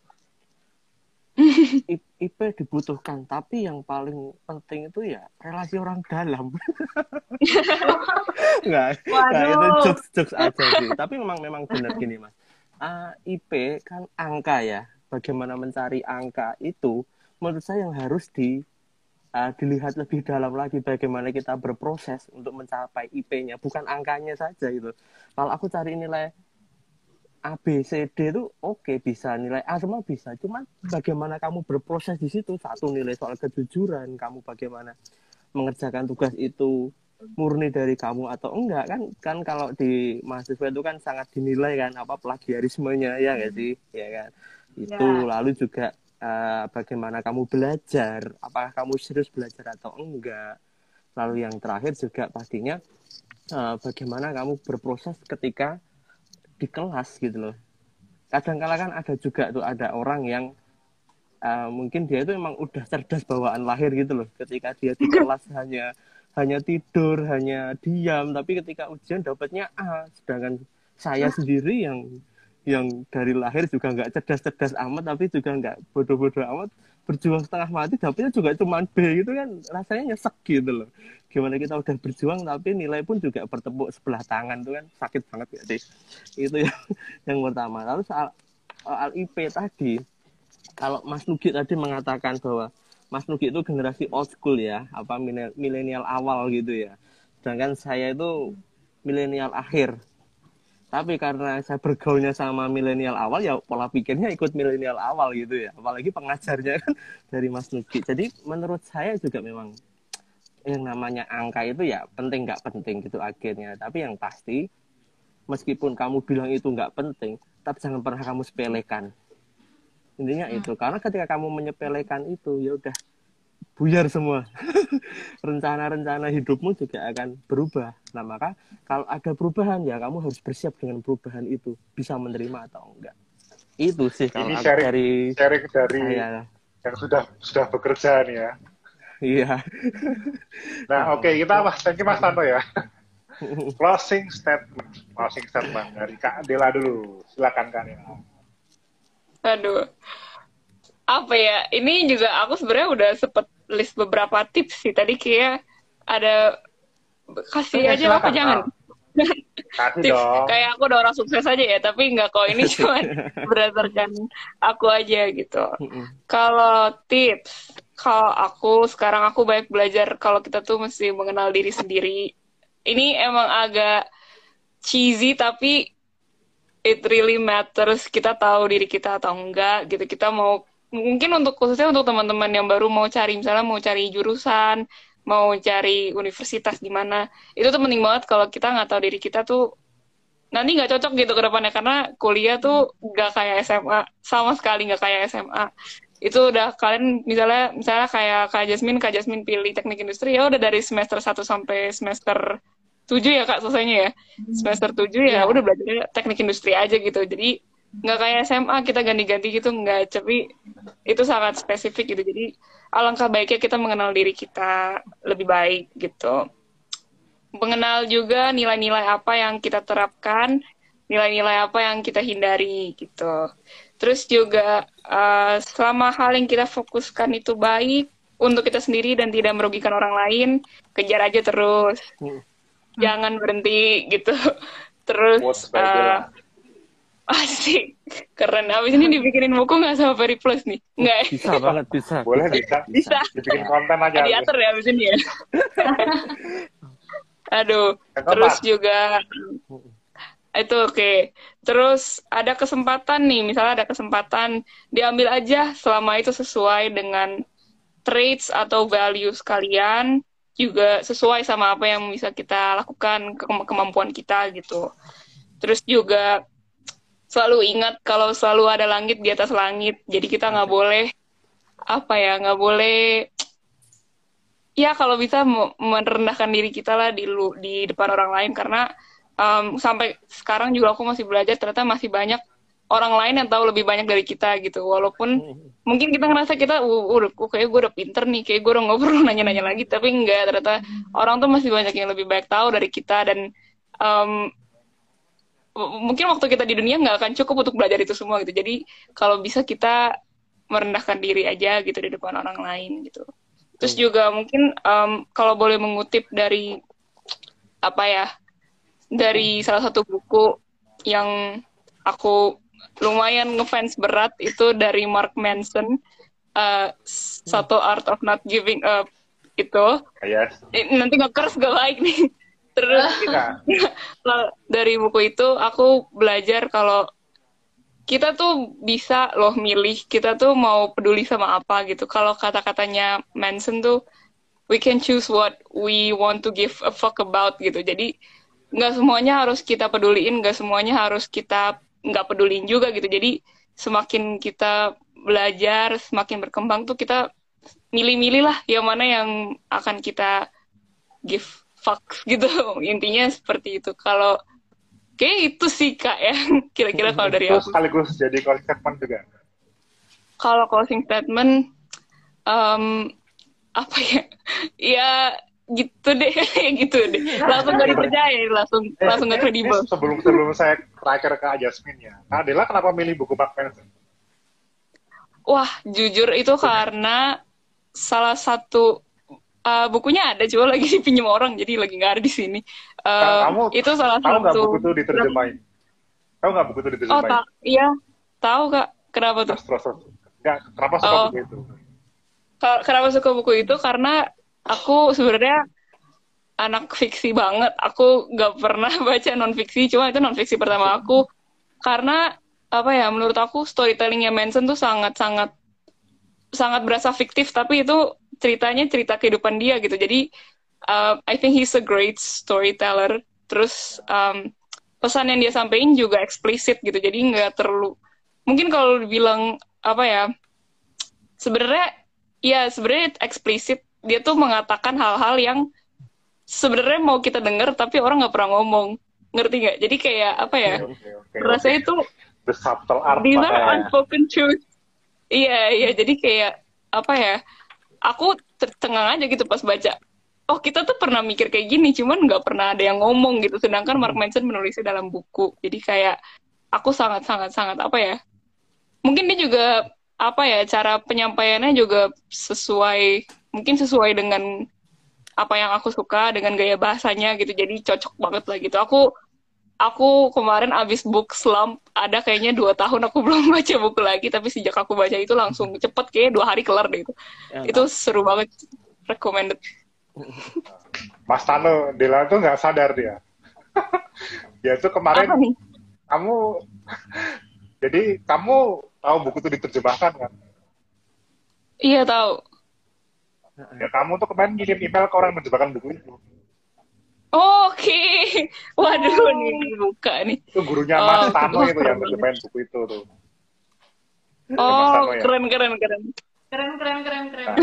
IP dibutuhkan, tapi yang paling penting itu ya relasi orang dalam. nggak, nggak itu jokes jokes aja sih. Tapi memang memang benar gini mas. Uh, ah, IP kan angka ya. Bagaimana mencari angka itu menurut saya yang harus di uh, dilihat lebih dalam lagi bagaimana kita berproses untuk mencapai IP-nya, bukan angkanya saja itu. Kalau aku cari nilai A, B, C, D itu oke okay, bisa nilai A semua bisa. Cuman bagaimana kamu berproses di situ satu nilai soal kejujuran, kamu bagaimana mengerjakan tugas itu murni dari kamu atau enggak kan kan kalau di mahasiswa itu kan sangat dinilai kan apa plagiarismenya ya nggak sih ya kan itu ya. lalu juga uh, bagaimana kamu belajar, apakah kamu serius belajar atau enggak. Lalu yang terakhir juga pastinya uh, bagaimana kamu berproses ketika di kelas gitu loh. Kadang-kala kan ada juga tuh ada orang yang uh, mungkin dia itu memang udah cerdas bawaan lahir gitu loh. Ketika dia di kelas hanya hanya tidur, hanya diam, tapi ketika ujian dapatnya A, sedangkan saya sendiri yang yang dari lahir juga nggak cerdas-cerdas amat tapi juga nggak bodoh-bodoh amat berjuang setengah mati dapetnya juga cuma B gitu kan. Rasanya nyesek gitu loh. Gimana kita udah berjuang tapi nilai pun juga bertepuk sebelah tangan tuh kan. Sakit banget ya sih? Itu yang yang pertama. Lalu soal soal IP tadi. Kalau Mas Nugi tadi mengatakan bahwa Mas Nugi itu generasi old school ya apa milenial awal gitu ya. Sedangkan saya itu milenial akhir tapi karena saya bergaulnya sama milenial awal ya pola pikirnya ikut milenial awal gitu ya. Apalagi pengajarnya kan dari Mas Nugi. Jadi menurut saya juga memang yang namanya angka itu ya penting nggak penting gitu akhirnya tapi yang pasti meskipun kamu bilang itu nggak penting tapi jangan pernah kamu sepelekan. Intinya Hmm. itu. Karena ketika kamu menyepelekan itu ya udah buyar semua rencana-rencana hidupmu juga akan berubah nah maka kalau ada perubahan ya kamu harus bersiap dengan perubahan itu bisa menerima atau enggak itu sih kalau Ini sharing- dari Sharing dari saya yang sudah sudah bekerja nih ya. iya Nah, oke kita mas, thank you Mas Tanto ya. Closing statement, closing statement dari Kak Dela dulu. Silakan Kak Dela. Aduh. Apa ya? Ini juga aku sebenarnya udah sempet list beberapa tips sih. Tadi kayak ada kasih aja apa jangan? Kasih tips dong. kayak aku udah orang sukses aja ya, tapi nggak kok ini cuma berdasarkan aku aja gitu. Kalau tips, kalau aku sekarang aku banyak belajar kalau kita tuh mesti mengenal diri sendiri. Ini emang agak cheesy tapi it really matters kita tahu diri kita atau enggak gitu. Kita mau mungkin untuk khususnya untuk teman-teman yang baru mau cari misalnya mau cari jurusan, mau cari universitas di mana, itu tuh penting banget kalau kita nggak tahu diri kita tuh nanti nggak cocok gitu ke depannya. Karena kuliah tuh nggak kayak SMA sama sekali nggak kayak SMA itu udah kalian misalnya misalnya kayak Kak Jasmine Kak Jasmine pilih teknik industri ya udah dari semester 1 sampai semester 7 ya Kak selesainya ya. Semester 7 ya Iya. udah belajar teknik industri aja gitu. Jadi nggak kayak SMA kita ganti-ganti gitu nggak tapi itu sangat spesifik gitu jadi alangkah baiknya kita mengenal diri kita lebih baik gitu mengenal juga nilai-nilai apa yang kita terapkan, nilai-nilai apa yang kita hindari gitu. Terus juga eh, selama hal yang kita fokuskan itu baik untuk kita sendiri dan tidak merugikan orang lain, kejar aja terus. Hmm. Jangan berhenti gitu. Terus. Asik, keren. Abis ini dibikinin buku nggak sama Very Plus nih? Nggak ya? bisa banget bisa Boleh bisa. Bisa. Dibikin konten aja. diatur ya abis ini ya. Aduh, Yang terus juga itu oke. Terus ada kesempatan nih, misalnya ada kesempatan diambil aja selama itu sesuai dengan traits atau values kalian juga sesuai sama apa yang bisa kita lakukan ke- kemampuan kita gitu. Terus juga selalu ingat kalau selalu ada langit di atas langit. Jadi kita nggak boleh apa ya nggak boleh ya kalau bisa me- merendahkan diri kita lah di lu di depan orang lain. Karena um, sampai sekarang juga aku masih belajar ternyata masih banyak orang lain yang tahu lebih banyak dari kita gitu. Walaupun mungkin kita ngerasa kita uh, udah uh, kayak gue udah pinter nih kayak gue udah nggak perlu nanya-nanya lagi. Tapi enggak ternyata orang tuh masih banyak yang lebih baik tahu dari kita dan um, mungkin waktu kita di dunia nggak akan cukup untuk belajar itu semua gitu. Jadi kalau bisa kita merendahkan diri aja gitu di depan orang lain gitu. Terus juga mungkin um, kalau boleh mengutip dari apa ya dari salah satu buku yang aku lumayan ngefans berat itu dari Mark Manson uh, satu Art of Not Giving Up itu. Yes. Eh, nanti nge-curse gak baik nih terus dari buku itu aku belajar kalau kita tuh bisa loh milih kita tuh mau peduli sama apa gitu. Kalau kata-katanya Manson tuh we can choose what we want to give a fuck about gitu. Jadi nggak semuanya harus kita peduliin, nggak semuanya harus kita nggak pedulin juga gitu. Jadi semakin kita belajar, semakin berkembang tuh kita milih-milih lah yang mana yang akan kita give fuck gitu. Intinya seperti itu. Kalau kayak itu sih kak ya kira-kira kalau dari itu aku. sekaligus jadi closing statement juga. Kalau closing statement em, apa ya? Ya gitu deh, gitu deh. Langsung gak dipercaya, langsung Eh, langsung gak eh, kredibel. eh, Sebelum sebelum saya terakhir ke Jasmine ya. Nah, Adela kenapa milih buku Mark Manson? Wah, jujur itu karena salah satu uh, bukunya ada cuma lagi dipinjam orang jadi lagi nggak ada di sini. Um, kamu itu salah Tahu nggak satu. buku itu diterjemahin? Tahu nggak buku itu Oh, diterjemahin? tak, iya, tahu kak. Kenapa tuh? Terus terus. Nggak, kenapa suka Oh. buku itu? Kenapa suka buku itu? Karena aku sebenarnya anak fiksi banget. Aku nggak pernah baca non fiksi, cuma itu non fiksi pertama aku. Karena apa ya? Menurut aku storytellingnya Manson tuh sangat sangat sangat berasa fiktif, tapi itu ceritanya cerita kehidupan dia gitu. Jadi uh, I think he's a great storyteller. Terus um, pesan yang dia sampaikan juga eksplisit gitu, jadi nggak terlalu. Mungkin kalau bilang apa ya, sebenarnya ya sebenarnya eksplisit dia tuh mengatakan hal-hal yang sebenarnya mau kita dengar tapi orang nggak pernah ngomong ngerti nggak jadi kayak apa ya Oke, oke, rasanya oke. itu the subtle art these are unspoken truth iya iya jadi kayak apa ya aku tercengang aja gitu pas baca oh kita tuh pernah mikir kayak gini cuman nggak pernah ada yang ngomong gitu. Sedangkan Mark Manson menulisnya dalam buku. Jadi kayak aku sangat sangat sangat apa ya mungkin dia juga apa ya cara penyampaiannya juga sesuai mungkin sesuai dengan apa yang aku suka dengan gaya bahasanya gitu. Jadi cocok banget lah gitu. Aku aku kemarin abis book slump ada kayaknya dua tahun aku belum baca buku lagi tapi sejak aku baca itu langsung cepet kayak dua hari kelar deh itu Ya, itu seru banget recommended Mas Tano, Dela tuh nggak sadar dia. dia tuh kemarin apa nih kamu jadi kamu tahu buku itu diterjemahkan kan? iya tahu Ya kamu tuh kemarin ngirim email ke orang yang menerjemahkan buku itu. Oke waduh nih buka nih Itu gurunya Oh, Mas Tano wah, itu yang menerjemahin buku itu tuh. oh Tano ya? keren keren keren Keren, keren, keren, keren.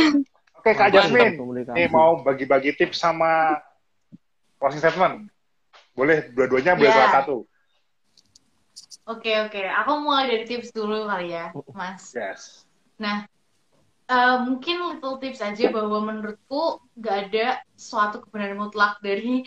Oke Kak Mantap Jasmine, nih mau bagi-bagi tips sama closing statement. Boleh dua-duanya boleh salah satu. Oke, oke. Aku mulai dari tips dulu kali ya, Mas. Yes. Nah, eh, mungkin little tips aja bahwa menurutku gak ada suatu kebenaran mutlak dari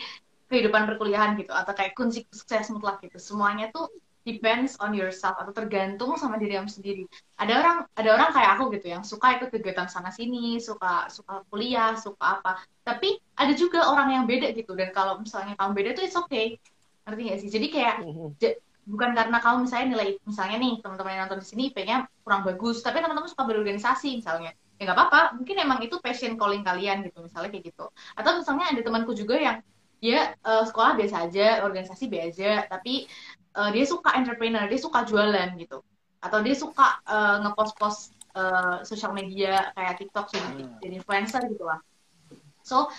kehidupan perkuliahan gitu atau kayak kunci sukses mutlak gitu. Semuanya tuh depends on yourself atau tergantung sama diri kamu sendiri. Ada orang ada orang kayak aku gitu yang suka ikut kegiatan sana sini, suka suka kuliah, suka apa. Tapi ada juga orang yang beda gitu dan kalau misalnya kamu beda tuh it's okay. Ngerti gak sih? Jadi kayak ja- bukan karena kamu misalnya nilai misalnya nih teman-teman yang nonton di sini IP-nya kurang bagus tapi teman-teman suka berorganisasi misalnya. Ya nggak apa-apa mungkin emang itu passion calling kalian gitu misalnya kayak gitu. Atau misalnya ada temanku juga yang dia eh, sekolah biasa aja organisasi biasa aja tapi eh, dia suka entrepreneur dia suka jualan gitu. Atau dia suka eh, ngepost-post eh, sosial media kayak TikTok jadi, jadi influencer gitu lah. So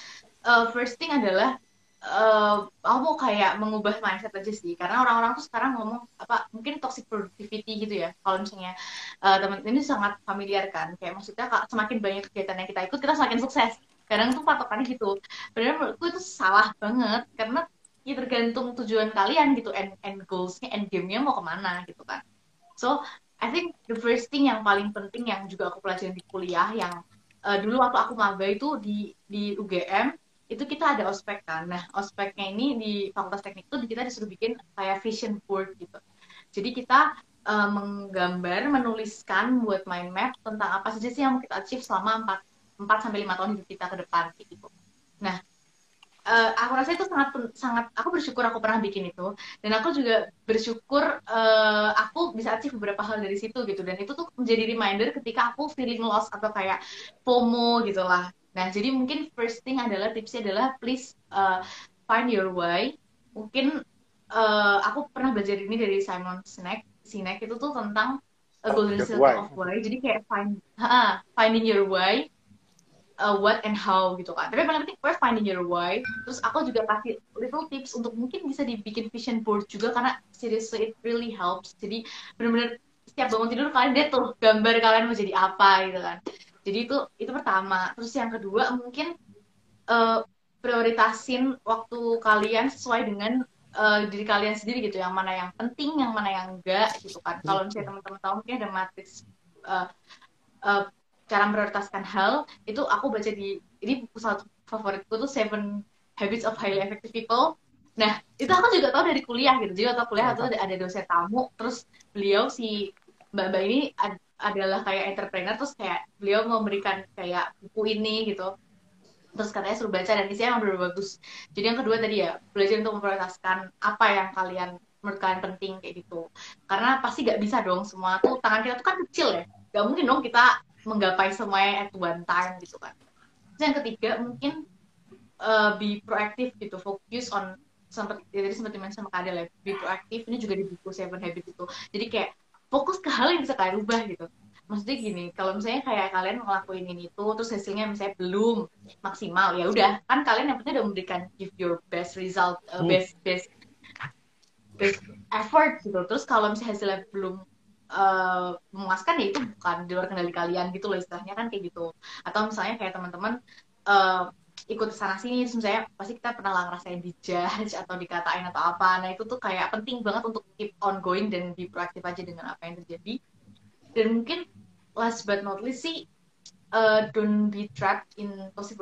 eh, first thing adalah eh aku mau kayak mengubah mindset aja sih. Karena orang-orang tuh sekarang ngomong apa mungkin toxic productivity gitu ya. Kalau misalnya eh, teman ini sangat familiar kan. Kayak maksudnya semakin banyak kegiatan yang kita ikut kita semakin sukses. Kadang tuh patokannya gitu. Padahal menurutku itu salah banget. Karena ya tergantung tujuan kalian gitu. End end goalsnya end game-nya mau ke mana gitu kan. So I think the first thing yang paling penting yang juga aku pelajarin di kuliah yang eh, dulu waktu aku maba itu di di UGM itu kita ada ospek kan. Nah, ospeknya ini di Fakultas Teknik itu kita disuruh bikin kayak vision board gitu. Jadi kita eh, menggambar, menuliskan buat mind map tentang apa saja sih yang kita achieve selama 4, 4 sampai 5 tahun hidup kita ke depan gitu. Nah, eh, aku rasa itu sangat sangat aku bersyukur aku pernah bikin itu dan aku juga bersyukur eh, aku bisa achieve beberapa hal dari situ gitu dan itu tuh menjadi reminder ketika aku feeling lost atau kayak FOMO gitu lah Nah, jadi mungkin first thing adalah tipsnya adalah please uh, find your why. Mungkin uh, aku pernah belajar ini dari Simon Sinek. Sinek itu tuh tentang a golden circle of why. Jadi kayak find, ha, finding your why, uh, what and how gitu kan. Tapi yang paling penting we're finding your why. Terus aku juga kasih little tips untuk mungkin bisa dibikin vision board juga karena seriously it really helps. Jadi benar-benar setiap bangun tidur kalian lihat tuh gambar kalian mau jadi apa gitu kan jadi itu itu pertama. Terus yang kedua mungkin eh, prioritasin waktu kalian sesuai dengan eh, diri kalian sendiri gitu. Yang mana yang penting yang mana yang enggak gitu kan. Kalau misalnya teman-teman tahu mungkin ada matriks eh, eh, cara memprioritaskan hal. Itu aku baca di ini buku satu favoritku tuh Seven Habits of Highly Effective People. Nah itu aku juga tahu dari kuliah gitu. Jadi waktu kuliah itu ada, ada dosen tamu. Terus beliau si mbak-mbak ini ad- adalah kayak entrepreneur terus kayak beliau memberikan kayak buku ini gitu. Terus katanya suruh baca dan isinya emang bener bagus. Jadi yang kedua tadi ya belajar untuk memprioritaskan apa yang kalian menurut kalian penting kayak gitu. Karena pasti gak bisa dong semua tuh tangan kita tuh kan kecil ya. Gak mungkin dong kita menggapai semuanya at one time gitu kan. Terus yang ketiga mungkin uh, be proaktif gitu. Fokus on sempat ya, tadi sempat dimention sama Kak Adel ya be proaktif ini juga di buku Seven Habits itu. Jadi kayak fokus ke hal yang bisa kalian ubah gitu. Maksudnya gini kalau misalnya kayak kalian ngelakuin ini itu terus hasilnya misalnya belum maksimal ya udah. Kan kalian yang penting udah memberikan give your best result uh, Hmm. best best best effort gitu. Terus kalau misalnya hasilnya belum eh, memuaskan ya itu bukan di luar kendali kalian gitu loh istilahnya kan kayak gitu. Atau misalnya kayak teman-teman eh, ikut sana sini terus misalnya pasti kita pernah lah ngerasain dijudge atau dikatain atau apa. Nah itu tuh kayak penting banget untuk keep on going dan be proaktif aja dengan apa yang terjadi. Dan mungkin last but not least sih uh, don't be trapped in toxic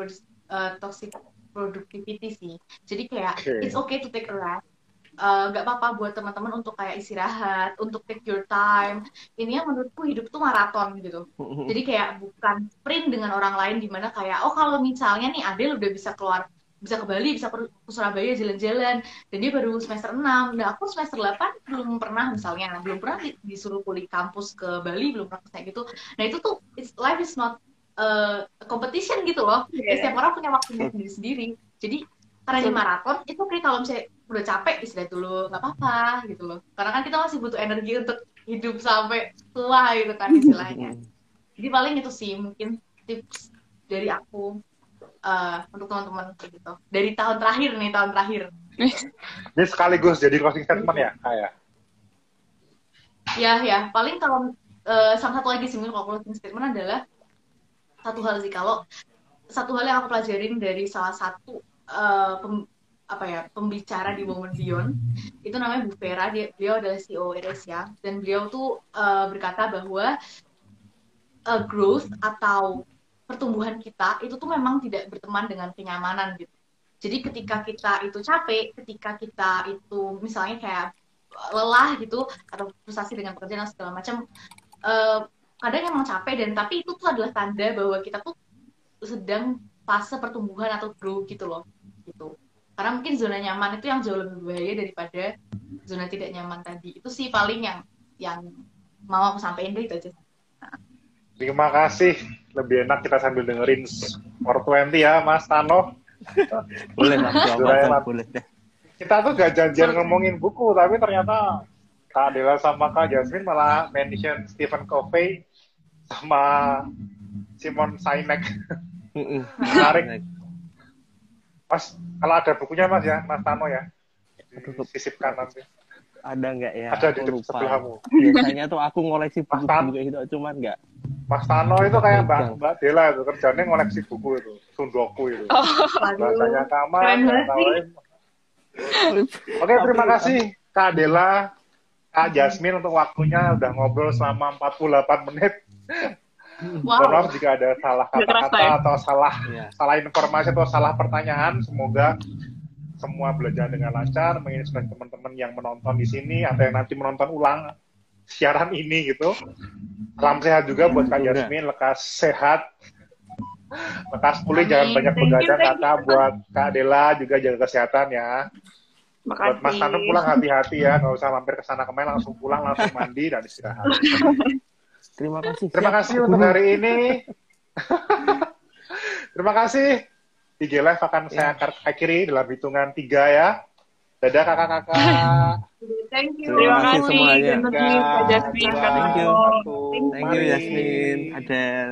uh, toxic productivity sih. Jadi kayak Oke. it's okay to take a rest Uh, nggak apa-apa buat teman-teman untuk kayak istirahat untuk take your time ini yang menurutku hidup tuh maraton gitu jadi kayak bukan sprint dengan orang lain di mana kayak oh kalau misalnya nih Adel udah bisa keluar bisa ke Bali, bisa ke Surabaya jalan-jalan dan dia baru semester 6. Nah, aku semester 8 belum pernah misalnya, belum pernah di- disuruh kuliah kampus ke Bali, belum pernah kayak gitu. Nah, itu tuh it's, life is not uh, competition gitu loh. Iya. Setiap orang punya waktunya sendiri-sendiri. Jadi karena ini maraton, itu kayak kalau misalnya udah capek istirahat dulu, nggak apa-apa gitu loh. Karena kan kita masih butuh energi untuk hidup sampai tua gitu kan istilahnya. Jadi paling itu sih mungkin tips dari aku eh, untuk teman-teman gitu. Dari tahun terakhir nih, tahun terakhir. Ini sekaligus jadi closing statement ya, kayak. Ya, ya. Paling kalau eh, salah satu lagi sih kalau closing statement adalah satu hal sih kalau satu hal yang aku pelajarin dari salah satu eh, pem- apa ya pembicara di Women Beyond itu namanya Bu Vera dia beliau adalah CEO Eresia dan beliau tuh eh, berkata bahwa eh, growth atau pertumbuhan kita itu tuh memang tidak berteman dengan kenyamanan gitu. Jadi ketika kita itu capek, ketika kita itu misalnya kayak lelah gitu atau frustasi dengan pekerjaan dan segala macam, eh, kadang emang capek dan tapi itu tuh adalah tanda bahwa kita tuh sedang fase pertumbuhan atau grow gitu loh, gitu. Karena mungkin zona nyaman itu yang jauh lebih bahaya daripada zona tidak nyaman tadi. Itu sih paling yang yang mau aku sampaikan deh itu aja. Terima kasih. Lebih enak kita sambil dengerin 420 ya, Mas Tano. boleh jawaban boleh deh Kita tuh gak janjian ngomongin buku, tapi ternyata Kak Adela sama Kak Jasmine malah mention Stephen Covey sama Simon Sinek. Menarik. Mas, kalau ada bukunya Mas ya, Mas Tano ya. Aduh, Sisipkan nanti. ada nggak ya Ada di lupa sebelahmu. biasanya tuh aku ngoleksi buku juga gitu cuman nggak Mas Tano itu kayak Mbak. Mbak Dela itu, kerjanya ngoleksi buku itu. Sundoku itu. Oh, Bahasanya kamar, Keren banget bahasa sih. lain. Oke, terima kasih Kak Adela, Kak Jasmine untuk waktunya udah ngobrol selama 48 menit. Mohon Wow. maaf jika ada salah kata-kata ya? atau salah Iya. salah informasi atau salah pertanyaan. Semoga semua belajar dengan lancar, menginspirasi teman-teman yang menonton di sini atau yang nanti menonton ulang siaran ini gitu. Salam sehat juga buat Kak Udah. Jasmine, lekas sehat. Lekas pulih, Amin. jangan banyak begadang you. Buat Kak Dela juga jaga kesehatan ya. Buat Mas makasih. Tanu pulang hati-hati ya, nggak usah mampir ke sana ke mana, langsung pulang, langsung mandi dan istirahat. terima kasih Terima Siap. kasih untuk hari ini. Terima kasih. IG Live akan saya akhiri dalam hitungan tiga ya. Dadah kakak-kakak. Thank you. Terima Terima kasih kasih. semuanya. Terima kasih, Jasmine, Thank you. Thank you Mari. Yasmin ada